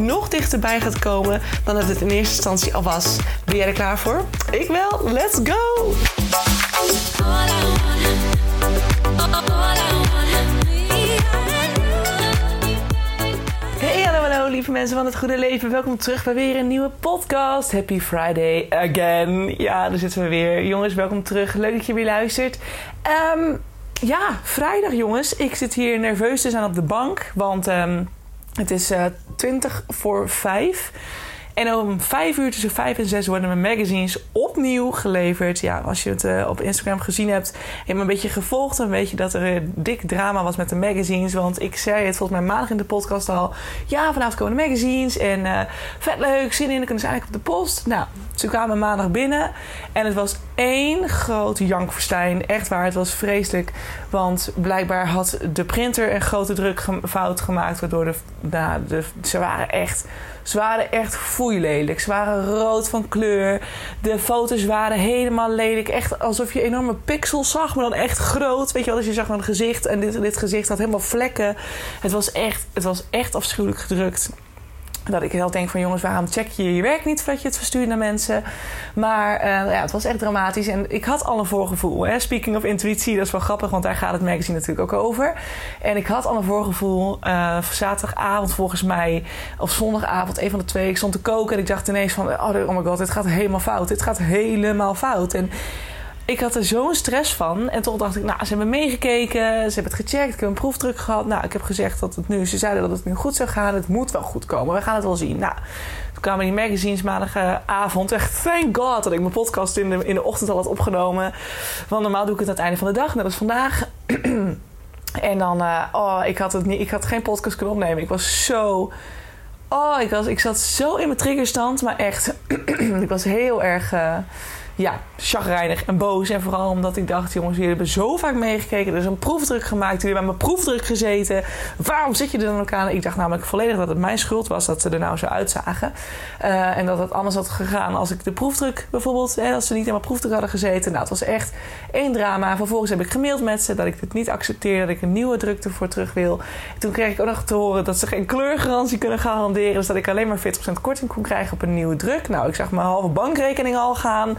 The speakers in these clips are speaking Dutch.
nog dichterbij gaat komen dan dat het in eerste instantie al was. Ben jij er klaar voor? Ik wel. Let's go! Hey, hallo, hallo, lieve mensen van het goede leven. Welkom terug bij weer een nieuwe podcast. Happy Friday again. Ja, daar zitten we weer. Jongens, welkom terug. Leuk dat je weer luistert. Ehm, ja, vrijdag jongens. Ik zit hier nerveus te zijn op de bank, want ehm, het is uh, 20 voor 5. En om 5 uur tussen 5 en 6 worden mijn magazines opnieuw geleverd. Ja, als je het uh, op Instagram gezien hebt en me een beetje gevolgd, dan weet je dat er een dik drama was met de magazines. Want ik zei het volgens mij maandag in de podcast al. Ja, vanavond komen de magazines en uh, vet leuk, zin in, dan kunnen ze eigenlijk op de post. Nou, ze kwamen maandag binnen en het was één groot jankverstijn. Echt waar, het was vreselijk. Want blijkbaar had de printer een grote drukfout gemaakt, waardoor de, nou, de, ze waren echt... Ze waren echt foeilelijk. Ze waren rood van kleur. De foto's waren helemaal lelijk. Echt alsof je enorme pixels zag, maar dan echt groot. Weet je wel, als je zag een gezicht. En dit, dit gezicht had helemaal vlekken. Het was echt, het was echt afschuwelijk gedrukt. Dat ik heel denk van jongens, waarom check je je werk niet voordat je het verstuurt naar mensen? Maar uh, ja, het was echt dramatisch. En ik had al een voorgevoel. Speaking of intuïtie, dat is wel grappig, want daar gaat het magazine natuurlijk ook over. En ik had al een voorgevoel. Uh, zaterdagavond volgens mij, of zondagavond, een van de twee. Ik stond te koken en ik dacht ineens van, oh, oh my god, dit gaat helemaal fout. Dit gaat helemaal fout. En ik had er zo'n stress van. En toch dacht ik, nou, ze hebben meegekeken. Ze hebben het gecheckt. Ik heb een proefdruk gehad. Nou, ik heb gezegd dat het nu... Ze zeiden dat het nu goed zou gaan. Het moet wel goed komen. We gaan het wel zien. Nou, toen kwamen die magazines maandagavond. Echt, thank god dat ik mijn podcast in de, in de ochtend al had opgenomen. Want normaal doe ik het aan het einde van de dag. Net als vandaag. en dan... Uh, oh, ik had, het niet, ik had geen podcast kunnen opnemen. Ik was zo... Oh, ik, was, ik zat zo in mijn triggerstand. Maar echt... ik was heel erg... Uh, ja, chagrijnig en boos. En vooral omdat ik dacht, jongens, jullie hebben zo vaak meegekeken. Er is een proefdruk gemaakt. Jullie hebben met mijn proefdruk gezeten. Waarom zit je er dan ook aan? Ik dacht namelijk volledig dat het mijn schuld was dat ze er nou zo uitzagen. Uh, en dat het anders had gegaan als ik de proefdruk bijvoorbeeld, hè, als ze niet in mijn proefdruk hadden gezeten. Nou, het was echt één drama. Vervolgens heb ik gemaild met ze dat ik dit niet accepteer. Dat ik een nieuwe druk ervoor terug wil. Toen kreeg ik ook nog te horen dat ze geen kleurgarantie kunnen garanderen. Dus dat ik alleen maar 40% korting kon krijgen op een nieuwe druk. Nou, ik zag mijn halve bankrekening al gaan.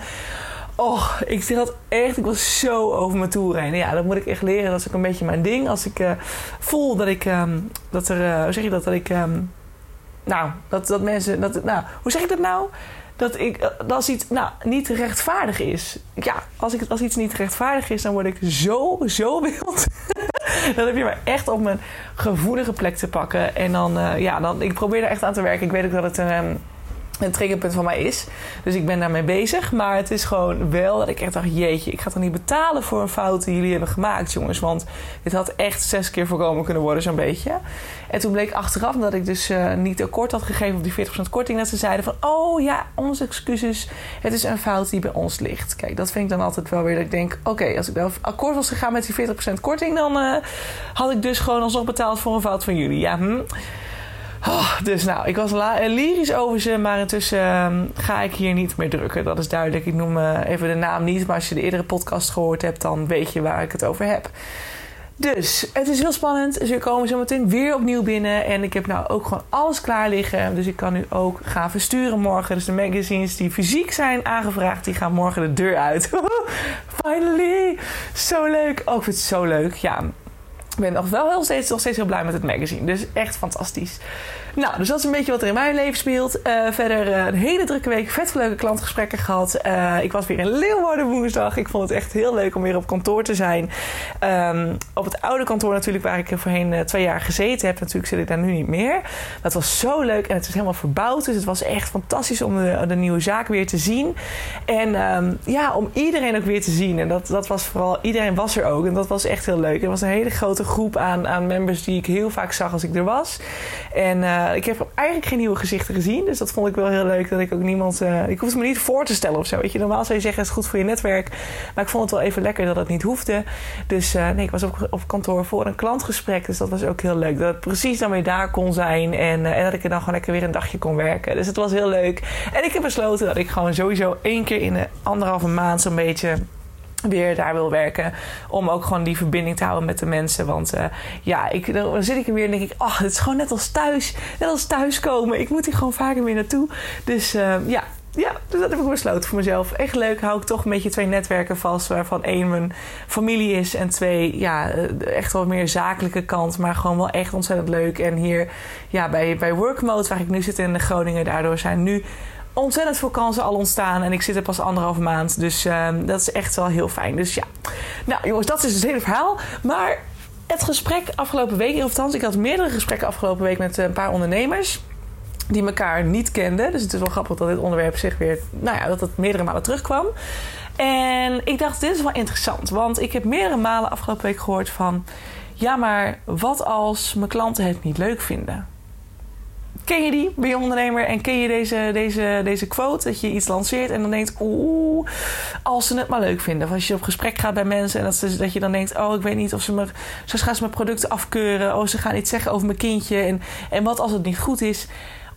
Oh, ik had echt, ik was zo over mijn toer heen. Ja, dat moet ik echt leren. Dat is ook een beetje mijn ding. Als ik uh, voel dat ik, um, dat er, uh, hoe zeg je dat, dat ik, um, nou, dat, dat mensen, dat, nou, hoe zeg ik dat nou? Dat ik, dat als iets nou, niet rechtvaardig is. Ja, als, ik, als iets niet rechtvaardig is, dan word ik zo, zo wild. dan heb je me echt op mijn gevoelige plek te pakken. En dan, uh, ja, dan, ik probeer er echt aan te werken. Ik weet ook dat het een... Um, een triggerpunt van mij is. Dus ik ben daarmee bezig. Maar het is gewoon wel dat ik echt dacht: jeetje, ik ga toch niet betalen voor een fout die jullie hebben gemaakt, jongens. Want dit had echt zes keer voorkomen kunnen worden, zo'n beetje. En toen bleek achteraf dat ik dus uh, niet akkoord had gegeven op die 40% korting. Dat ze zeiden van: oh ja, onze excuses. Het is een fout die bij ons ligt. Kijk, dat vind ik dan altijd wel weer dat ik denk: oké, als ik wel akkoord was gegaan met die 40% korting, dan uh, had ik dus gewoon alsnog betaald voor een fout van jullie. Ja, hm. Oh, dus nou, ik was lyrisch over ze, maar intussen uh, ga ik hier niet meer drukken. Dat is duidelijk. Ik noem uh, even de naam niet, maar als je de eerdere podcast gehoord hebt, dan weet je waar ik het over heb. Dus het is heel spannend. Ze komen zo meteen weer opnieuw binnen. En ik heb nou ook gewoon alles klaar liggen. Dus ik kan nu ook gaan versturen morgen. Dus de magazines die fysiek zijn aangevraagd, die gaan morgen de deur uit. Finally! Zo leuk. Oh, ik vind het zo leuk. Ja, ik ben nog wel heel steeds, nog steeds heel blij met het magazine. Dus echt fantastisch. Nou, dus dat is een beetje wat er in mijn leven speelt. Uh, verder uh, een hele drukke week. Vet leuke klantgesprekken gehad. Uh, ik was weer in Leeuwarden woensdag. Ik vond het echt heel leuk om weer op kantoor te zijn. Um, op het oude kantoor natuurlijk, waar ik voorheen twee jaar gezeten heb. Natuurlijk zit ik daar nu niet meer. Dat was zo leuk en het is helemaal verbouwd. Dus het was echt fantastisch om de, nieuwe zaak weer te zien. En um, ja, om iedereen ook weer te zien. En dat, dat was vooral, iedereen was er ook. En dat was echt heel leuk. Er was een hele grote groep aan, aan members die ik heel vaak zag als ik er was. En uh, ik heb eigenlijk geen nieuwe gezichten gezien. Dus dat vond ik wel heel leuk. Dat ik ook niemand. Uh, ik hoefde me niet voor te stellen of zo. Weet je, normaal zou je zeggen: het is goed voor je netwerk. Maar ik vond het wel even lekker dat het niet hoefde. Dus uh, nee, ik was op, op kantoor voor een klantgesprek. Dus dat was ook heel leuk. Dat het precies dan weer daar kon zijn. En, en dat ik er dan gewoon lekker weer een dagje kon werken. Dus het was heel leuk. En ik heb besloten dat ik gewoon sowieso één keer in de anderhalve maand zo'n beetje weer daar wil werken. Om ook gewoon die verbinding te houden met de mensen. Want uh, ja, ik, dan zit ik er weer en denk ik... ach, het is gewoon net als thuis. Net als thuiskomen. Ik moet hier gewoon vaker weer naartoe. Dus uh, ja, ja, dus dat heb ik besloten voor mezelf. Echt leuk. Hou ik toch een beetje twee netwerken vast. Waarvan één mijn familie is. En twee, ja, eh, echt wel meer zakelijke kant. Maar gewoon wel echt ontzettend leuk. En hier, ja, bij, bij Workmode, waar ik nu zit in Groningen. Daardoor zijn nu ontzettend veel kansen al ontstaan. En ik zit er pas anderhalve maand. Dus uh, dat is echt wel heel fijn. Dus ja. Nou jongens, dat is het hele verhaal. Maar het gesprek afgelopen week, of althans, ik had meerdere gesprekken afgelopen week met een paar ondernemers. Die elkaar niet kenden. Dus het is wel grappig dat dit onderwerp zich weer, nou ja, dat het meerdere malen terugkwam. En ik dacht, dit is wel interessant. Want ik heb meerdere malen afgelopen week gehoord van. Ja, maar wat als mijn klanten het niet leuk vinden? Ken je die, ben je ondernemer en ken je deze, deze, deze quote? Dat je iets lanceert en dan denkt, oeh, als ze het maar leuk vinden. Of als je op gesprek gaat bij mensen en dat, ze, dat je dan denkt, oh, ik weet niet of ze me, zo gaan ze mijn producten afkeuren. Oh, ze gaan iets zeggen over mijn kindje. En, en wat als het niet goed is?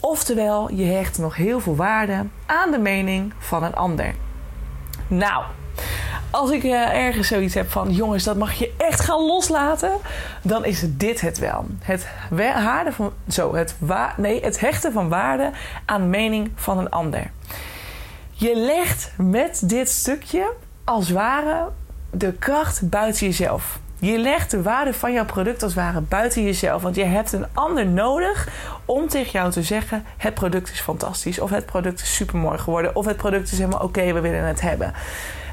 Oftewel, je hecht nog heel veel waarde aan de mening van een ander. Nou, als ik uh, ergens zoiets heb van jongens, dat mag je echt gaan loslaten, dan is dit het wel. Het, waarde van, zo, het, nee, het hechten van waarde aan mening van een ander. Je legt met dit stukje als ware de kracht buiten jezelf. Je legt de waarde van jouw product als ware buiten jezelf. Want je hebt een ander nodig om tegen jou te zeggen: het product is fantastisch. Of het product is super mooi geworden. Of het product is helemaal oké, we willen het hebben.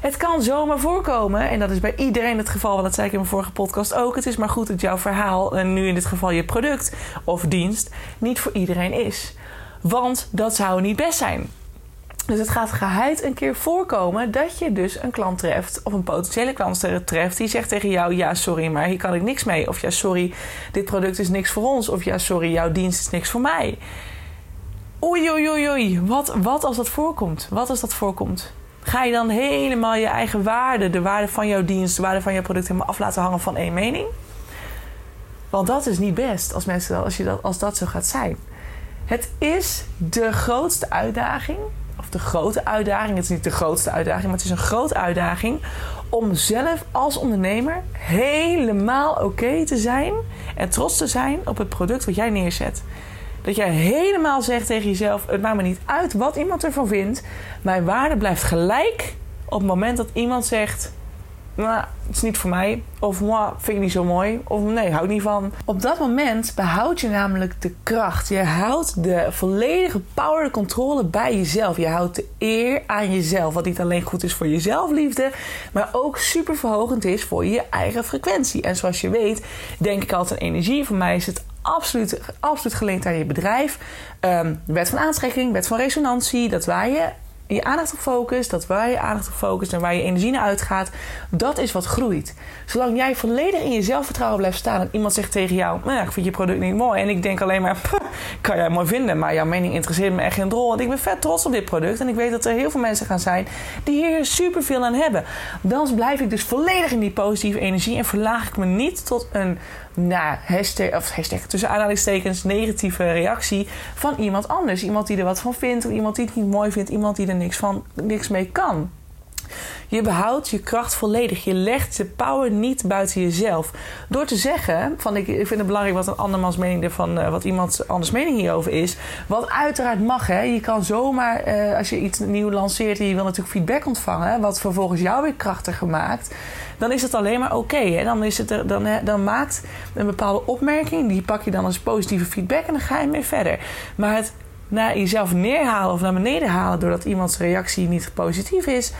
Het kan zomaar voorkomen, en dat is bij iedereen het geval, want dat zei ik in mijn vorige podcast ook. Het is maar goed dat jouw verhaal, en nu in dit geval je product of dienst, niet voor iedereen is. Want dat zou niet best zijn. Dus het gaat geheid een keer voorkomen dat je dus een klant treft, of een potentiële klant treft, die zegt tegen jou: Ja, sorry, maar hier kan ik niks mee. Of ja, sorry, dit product is niks voor ons. Of ja, sorry, jouw dienst is niks voor mij. Oei, oei, oei, oei. Wat, wat als dat voorkomt? Wat als dat voorkomt? Ga je dan helemaal je eigen waarde, de waarde van jouw dienst, de waarde van jouw product helemaal af laten hangen van één mening? Want dat is niet best als, mensen, als, je dat, als dat zo gaat zijn. Het is de grootste uitdaging, of de grote uitdaging, het is niet de grootste uitdaging, maar het is een grote uitdaging om zelf als ondernemer helemaal oké te zijn en trots te zijn op het product wat jij neerzet. Dat jij helemaal zegt tegen jezelf: het maakt me niet uit wat iemand ervan vindt. Mijn waarde blijft gelijk op het moment dat iemand zegt: nou, het is niet voor mij. Of moi, vind ik niet zo mooi. Of nee, hou niet van. Op dat moment behoud je namelijk de kracht. Je houdt de volledige power, controle bij jezelf. Je houdt de eer aan jezelf. Wat niet alleen goed is voor je zelfliefde, maar ook super verhogend is voor je eigen frequentie. En zoals je weet, denk ik altijd aan energie. Voor mij is het absoluut, absoluut gelinkt aan je bedrijf. Um, wet van aantrekking, wet van resonantie. Dat waar je je aandacht op focust, dat waar je aandacht op focust en waar je energie naar uitgaat, dat is wat groeit. Zolang jij volledig in je zelfvertrouwen blijft staan en iemand zegt tegen jou: nou ja, ik vind je product niet mooi. En ik denk alleen maar: kan jij mooi vinden, maar jouw mening interesseert me echt geen drol. Want ik ben vet trots op dit product en ik weet dat er heel veel mensen gaan zijn die hier super veel aan hebben. Dan blijf ik dus volledig in die positieve energie en verlaag ik me niet tot een nou, hashtag, of hashtag tussen aanhalingstekens negatieve reactie van iemand anders. Iemand die er wat van vindt, of iemand die het niet mooi vindt, iemand die er niks, van, niks mee kan. Je behoudt je kracht volledig. Je legt de power niet buiten jezelf. Door te zeggen, van ik, vind het belangrijk wat een andermans mening ervan, uh, wat iemand anders mening hierover is. Wat uiteraard mag, hè. Je kan zomaar, uh, als je iets nieuw lanceert en je wil natuurlijk feedback ontvangen, wat vervolgens jou weer krachtiger maakt dan is het alleen maar oké. Okay, dan, is het dan, dan maakt een bepaalde opmerking, die pak je dan als positieve feedback en dan ga je mee verder. Maar het naar jezelf neerhalen of naar beneden halen doordat iemands reactie niet positief is.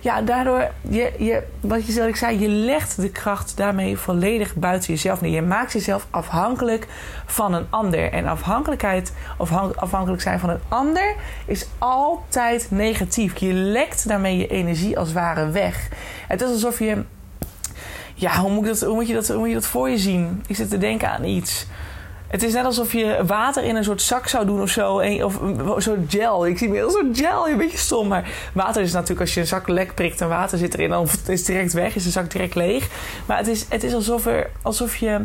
Ja, daardoor, je, je, wat je zei, je legt de kracht daarmee volledig buiten jezelf neer. Je maakt jezelf afhankelijk van een ander. En afhankelijkheid of afhankelijk zijn van een ander is altijd negatief. Je lekt daarmee je energie als ware weg. Het is alsof je ja, hoe moet, dat, hoe, moet je dat, hoe moet je dat voor je zien? Ik zit te denken aan iets. Het is net alsof je water in een soort zak zou doen of zo. Of een soort gel. Ik zie me heel soort gel. Een beetje stom. Maar water is natuurlijk als je een zak lek prikt en water zit erin. Dan is het direct weg. Is de zak direct leeg. Maar het is, het is alsof, er, alsof je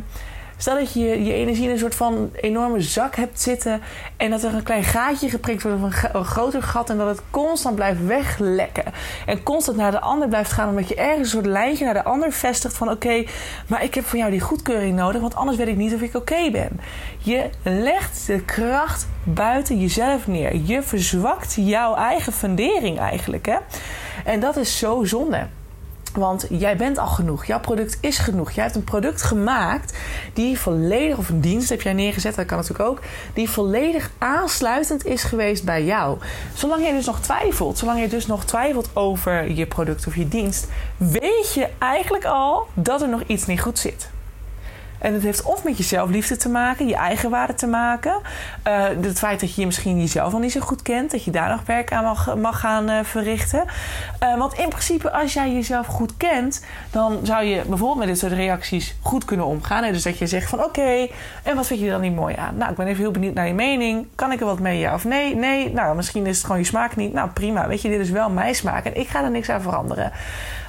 Stel dat je je energie in een soort van enorme zak hebt zitten. En dat er een klein gaatje geprikt wordt of een, groter gat. En dat het constant blijft weglekken. En constant naar de ander blijft gaan. Omdat je ergens een soort lijntje naar de ander vestigt. Van oké, maar ik heb van jou die goedkeuring nodig. Want anders weet ik niet of ik oké ben. Je legt de kracht buiten jezelf neer. Je verzwakt jouw eigen fundering eigenlijk. Hè? En dat is zo zonde. Want jij bent al genoeg. Jouw product is genoeg. Jij hebt een product gemaakt die volledig, of een dienst heb jij neergezet, dat kan natuurlijk ook, die volledig aansluitend is geweest bij jou. Zolang je dus nog twijfelt, zolang je dus nog twijfelt over je product of je dienst, weet je eigenlijk al dat er nog iets niet goed zit. En het heeft of met je zelfliefde te maken, je eigen waarde te maken. Uh, het feit dat je misschien jezelf nog niet zo goed kent, dat je daar nog werk aan mag, mag gaan uh, verrichten. Uh, want in principe, als jij jezelf goed kent, dan zou je bijvoorbeeld met dit soort reacties goed kunnen omgaan. En dus dat je zegt van oké, en wat vind je er dan niet mooi aan? Nou, ik ben even heel benieuwd naar je mening. Kan ik er wat mee, ja of nee? Nee, nou, misschien is het gewoon je smaak niet. Nou, prima. Weet je, dit is wel mijn smaak en ik ga er niks aan veranderen.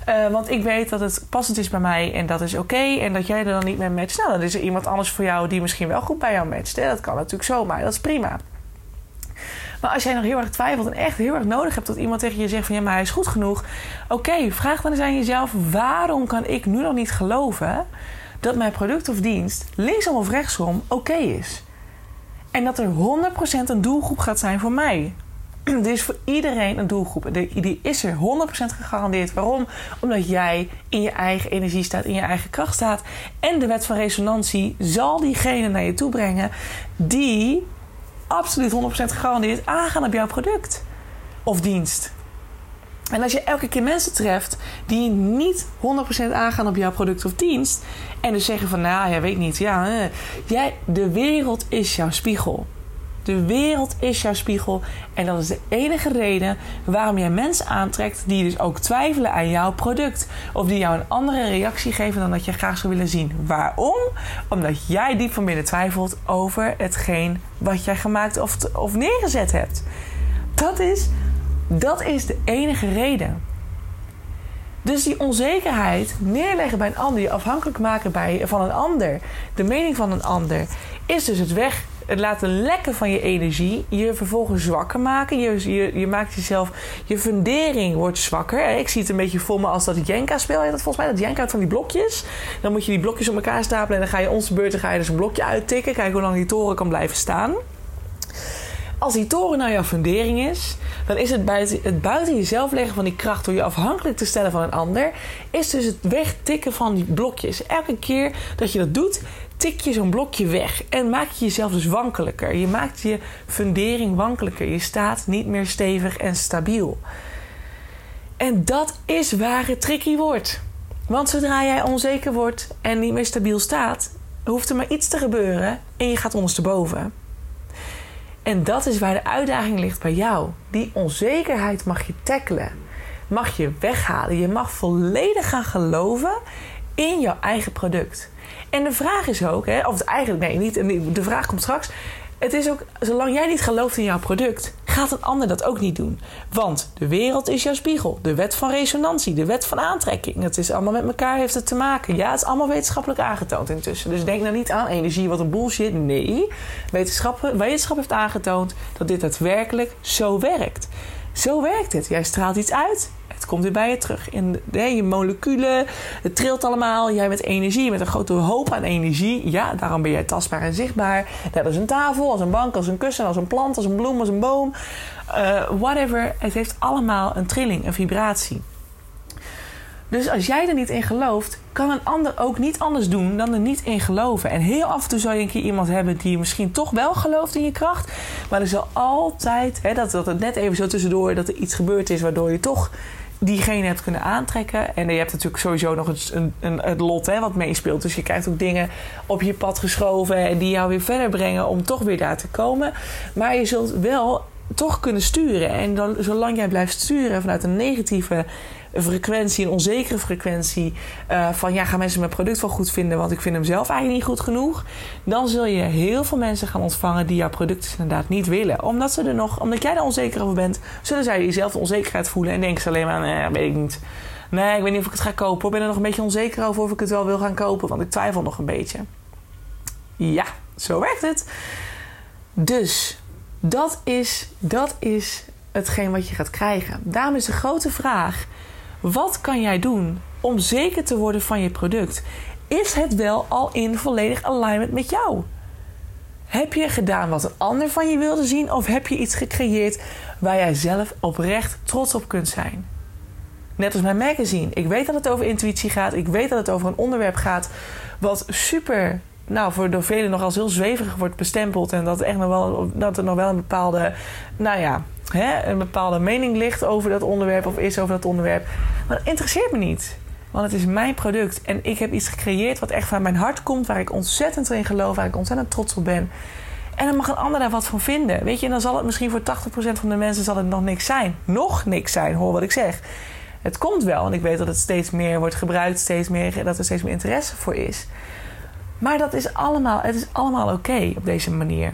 Uh, want ik weet dat het passend is bij mij en dat is oké. En dat jij er dan niet mee matcht. Nou, dan is er iemand anders voor jou die misschien wel goed bij jou matcht. Hè? Dat kan natuurlijk zomaar. Dat is prima. Maar als jij nog heel erg twijfelt en echt heel erg nodig hebt dat iemand tegen je zegt van ja, maar hij is goed genoeg. Oké, vraag dan eens aan jezelf: waarom kan ik nu nog niet geloven dat mijn product of dienst linksom of rechtsom oké is? En dat er 100% een doelgroep gaat zijn voor mij. Er is voor iedereen een doelgroep. Die is er 100% gegarandeerd. Waarom? Omdat jij in je eigen energie staat, in je eigen kracht staat. En de wet van resonantie zal diegene naar je toe brengen die absoluut 100% gegarandeerd aangaan op jouw product of dienst. En als je elke keer mensen treft die niet 100% aangaan op jouw product of dienst. En dus zeggen van, nou ja, weet niet. Ja, jij, de wereld is jouw spiegel. De wereld is jouw spiegel. En dat is de enige reden waarom jij mensen aantrekt die dus ook twijfelen aan jouw product. Of die jou een andere reactie geven dan dat je graag zou willen zien. Waarom? Omdat jij diep van binnen twijfelt over hetgeen wat jij gemaakt of, of neergezet hebt. Dat is, dat is de enige reden. Dus die onzekerheid neerleggen bij een ander, je afhankelijk maken bij, van een ander, de mening van een ander, is dus het weg het laten lekken van je energie, je vervolgens zwakker maken. Je, je, je maakt jezelf, je fundering wordt zwakker. Ik zie het een beetje voor me als dat Jenga-spel. dat volgens mij dat Jenga van die blokjes. Dan moet je die blokjes op elkaar stapelen en dan ga je onze beurt ga je dus een blokje uittikken. Kijken hoe lang die toren kan blijven staan. Als die toren nou jouw fundering is, dan is het buiten, het buiten jezelf leggen van die kracht door je afhankelijk te stellen van een ander, is dus het wegtikken van die blokjes. Elke keer dat je dat doet, tik je zo'n blokje weg en maak je jezelf dus wankelijker. Je maakt je fundering wankelijker. Je staat niet meer stevig en stabiel. En dat is waar het tricky wordt. Want zodra jij onzeker wordt en niet meer stabiel staat, hoeft er maar iets te gebeuren en je gaat ondersteboven. En dat is waar de uitdaging ligt bij jou. Die onzekerheid mag je tackelen. Mag je weghalen. Je mag volledig gaan geloven in jouw eigen product. En de vraag is ook, hè, of eigenlijk nee, niet. De vraag komt straks. Het is ook, zolang jij niet gelooft in jouw product, gaat een ander dat ook niet doen. Want de wereld is jouw spiegel. De wet van resonantie, de wet van aantrekking. Het is allemaal met elkaar heeft het te maken. Ja, het is allemaal wetenschappelijk aangetoond intussen. Dus denk nou niet aan energie, wat een bullshit. Nee, wetenschap, wetenschap heeft aangetoond dat dit daadwerkelijk zo werkt. Zo werkt het. Jij straalt iets uit komt weer bij je terug. In de, je moleculen, het trilt allemaal. Jij met energie, met een grote hoop aan energie. Ja, daarom ben jij tastbaar en zichtbaar. Net als een tafel, als een bank, als een kussen, als een plant, als een bloem, als een boom. Uh, whatever. Het heeft allemaal een trilling, een vibratie. Dus als jij er niet in gelooft, kan een ander ook niet anders doen dan er niet in geloven. En heel af en toe zal je een keer iemand hebben die misschien toch wel gelooft in je kracht. Maar er zal altijd, hè, dat, dat het net even zo tussendoor, dat er iets gebeurd is waardoor je toch diegene hebt kunnen aantrekken. En je hebt natuurlijk sowieso nog een, een, het lot hè, wat meespeelt. Dus je krijgt ook dingen op je pad geschoven en die jou weer verder brengen om toch weer daar te komen. Maar je zult wel toch kunnen sturen. En dan, zolang jij blijft sturen vanuit een negatieve frequentie, een onzekere frequentie. Uh, van ja, gaan mensen mijn product wel goed vinden, want ik vind hem zelf eigenlijk niet goed genoeg. Dan zul je heel veel mensen gaan ontvangen die jouw product dus inderdaad niet willen. Omdat, ze er nog, omdat jij er onzeker over bent, zullen zij diezelfde onzekerheid voelen en denken ze alleen maar: nee, weet ik niet. Nee, ik weet niet of ik het ga kopen. Ik ben er nog een beetje onzeker over of ik het wel wil gaan kopen, want ik twijfel nog een beetje. Ja, zo werkt het. Dus dat is, dat is hetgeen wat je gaat krijgen. Daarom is de grote vraag: wat kan jij doen om zeker te worden van je product? Is het wel al in volledig alignment met jou? Heb je gedaan wat een ander van je wilde zien of heb je iets gecreëerd waar jij zelf oprecht trots op kunt zijn? Net als mijn magazine. Ik weet dat het over intuïtie gaat. Ik weet dat het over een onderwerp gaat wat super, nou, voor door velen nog als heel zweverig wordt bestempeld. En dat, nog wel, dat er nog wel een bepaalde, nou ja, hè, een bepaalde mening ligt over dat onderwerp of is over dat onderwerp. Maar dat interesseert me niet. Want het is mijn product en ik heb iets gecreëerd wat echt van mijn hart komt, waar ik ontzettend in geloof, waar ik ontzettend trots op ben. En dan mag een ander daar wat van vinden. Weet je, en dan zal het misschien voor 80% van de mensen zal het nog niks zijn. Nog niks zijn, hoor wat ik zeg. Het komt wel, en ik weet dat het steeds meer wordt gebruikt, steeds meer, dat er steeds meer interesse voor is. Maar dat is allemaal, het is allemaal oké op deze manier.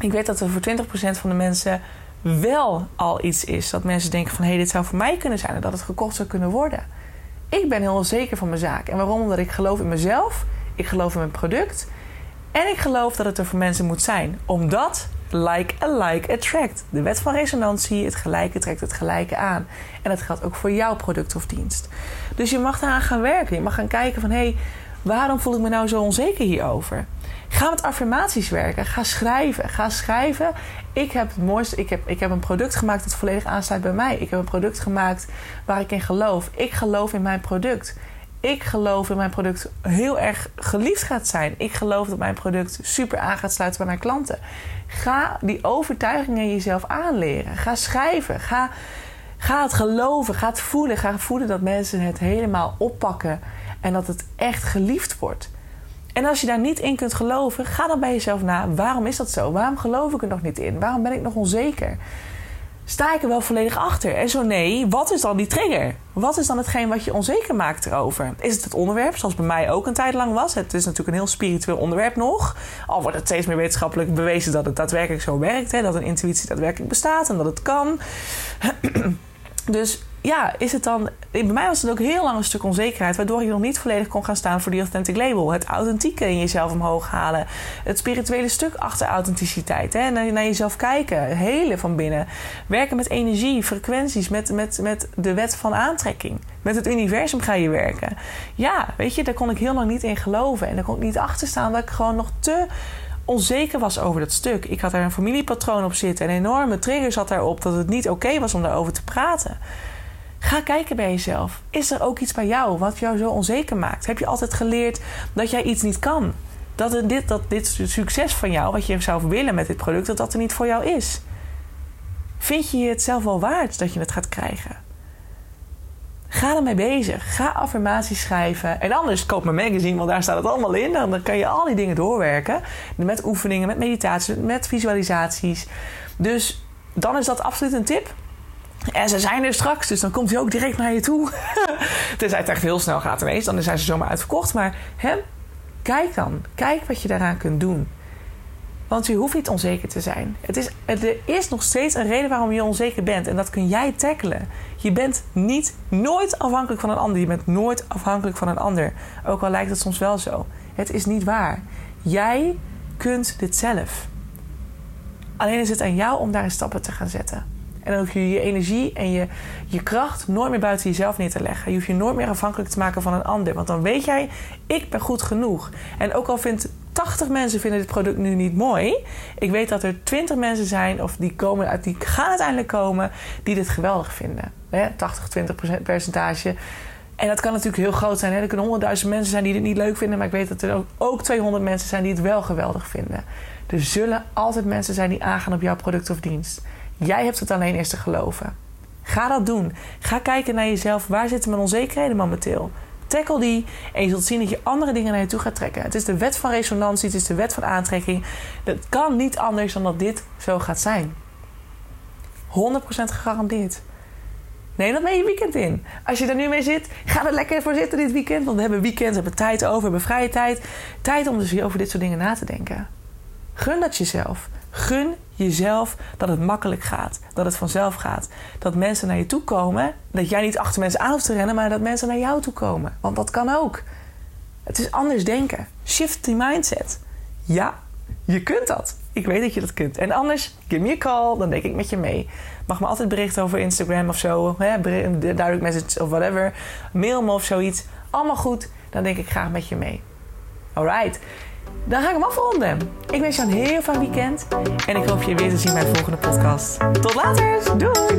Ik weet dat er voor 20% van de mensen wel al iets is. Dat mensen denken van hé, hey, dit zou voor mij kunnen zijn en dat het gekocht zou kunnen worden. Ik ben heel zeker van mijn zaak. En waarom? Omdat ik geloof in mezelf, ik geloof in mijn product en ik geloof dat het er voor mensen moet zijn. Omdat like a like attract. De wet van resonantie, het gelijke trekt het gelijke aan. En dat geldt ook voor jouw product of dienst. Dus je mag daaraan gaan werken. Je mag gaan kijken van hé, hey, waarom voel ik me nou zo onzeker hierover? Ga met affirmaties werken. Ga schrijven. Ga schrijven. Ik heb het mooiste. Ik heb, ik heb een product gemaakt dat volledig aansluit bij mij. Ik heb een product gemaakt waar ik in geloof. Ik geloof in mijn product. Ik geloof in mijn product heel erg geliefd gaat zijn. Ik geloof dat mijn product super aan gaat sluiten bij mijn klanten. Ga die overtuigingen jezelf aanleren. Ga schrijven. Ga, ga het geloven. Ga het voelen. Ga voelen dat mensen het helemaal oppakken. En dat het echt geliefd wordt. En als je daar niet in kunt geloven, ga dan bij jezelf na. Waarom is dat zo? Waarom geloof ik er nog niet in? Waarom ben ik nog onzeker? Sta ik er wel volledig achter? En zo nee, wat is dan die trigger? Wat is dan hetgeen wat je onzeker maakt erover? Is het het onderwerp, zoals bij mij ook een tijd lang was? Het is natuurlijk een heel spiritueel onderwerp nog. Al wordt het steeds meer wetenschappelijk bewezen dat het daadwerkelijk zo werkt. Hè? Dat een intuïtie daadwerkelijk bestaat en dat het kan. dus ja, is het dan. Bij mij was het ook heel lang een stuk onzekerheid, waardoor je nog niet volledig kon gaan staan voor die authentic label. Het authentieke in jezelf omhoog halen. Het spirituele stuk achter authenticiteit. Hè? Naar, jezelf kijken, helen van binnen. Werken met energie, frequenties, met, met, met de wet van aantrekking. Met het universum ga je werken. Ja, weet je, daar kon ik heel lang niet in geloven. En daar kon ik niet achter staan, dat ik gewoon nog te onzeker was over dat stuk. Ik had daar een familiepatroon op zitten. Een enorme trigger zat daarop dat het niet oké was om daarover te praten. Ga kijken bij jezelf. Is er ook iets bij jou wat jou zo onzeker maakt? Heb je altijd geleerd dat jij iets niet kan? Dat, dit, dat dit succes van jou, wat je zou willen met dit product, dat dat er niet voor jou is? Vind je het zelf wel waard dat je het gaat krijgen? Ga ermee bezig. Ga affirmaties schrijven. En anders koop mijn magazine, want daar staat het allemaal in. Dan kan je al die dingen doorwerken. Met oefeningen, met meditaties, met visualisaties. Dus dan is dat absoluut een tip. En ze zijn er straks, dus dan komt hij ook direct naar je toe. Tenzij het echt heel snel gaat ineens, dan zijn ze zomaar uitverkocht. Maar hè, kijk dan. Kijk wat je daaraan kunt doen. Want je hoeft niet onzeker te zijn. Het is, er is nog steeds een reden waarom je onzeker bent. En dat kun jij tackelen. Je bent niet, nooit afhankelijk van een ander. Je bent nooit afhankelijk van een ander. Ook al lijkt het soms wel zo. Het is niet waar. Jij kunt dit zelf. Alleen is het aan jou om daar stappen te gaan zetten. En dan hoef je je energie en je, je kracht nooit meer buiten jezelf neer te leggen. Je hoeft je nooit meer afhankelijk te maken van een ander. Want dan weet jij, ik ben goed genoeg. En ook al vindt 80 mensen vinden dit product nu niet mooi. Ik weet dat er 20 mensen zijn, of die, komen uit, die gaan uiteindelijk komen, die dit geweldig vinden. 80, 20 percentage. En dat kan natuurlijk heel groot zijn. Hè? Er kunnen 100.000 mensen zijn die dit niet leuk vinden. Maar ik weet dat er ook 200 mensen zijn die het wel geweldig vinden. Er zullen altijd mensen zijn die aangaan op jouw product of dienst. Jij hebt het alleen eerst te geloven. Ga dat doen. Ga kijken naar jezelf. Waar zitten mijn onzekerheden momenteel? Tackle die en je zult zien dat je andere dingen naar je toe gaat trekken. Het is de wet van resonantie, het is de wet van aantrekking. Het kan niet anders dan dat dit zo gaat zijn. gegarandeerd. Neem dat mee je weekend in. Als je er nu mee zit, ga er lekker voor zitten dit weekend. Want we hebben weekend, we hebben tijd over, we hebben vrije tijd. Tijd om dus over dit soort dingen na te denken. Gun dat jezelf. Gun jezelf dat het makkelijk gaat. Dat het vanzelf gaat. Dat mensen naar je toe komen. Dat jij niet achter mensen aan hoeft te rennen, maar dat mensen naar jou toe komen. Want dat kan ook. Het is anders denken. Shift die mindset. Ja, je kunt dat. Ik weet dat je dat kunt. En anders, give me a call, dan denk ik met je mee. Mag me altijd berichten over Instagram of zo. Hè, direct message of whatever. Mail me of zoiets. Allemaal goed. Dan denk ik graag met je mee. Alright. Dan ga ik hem afronden. Ik wens je een heel fijn weekend. En ik hoop je weer te zien bij de volgende podcast. Tot later. Doei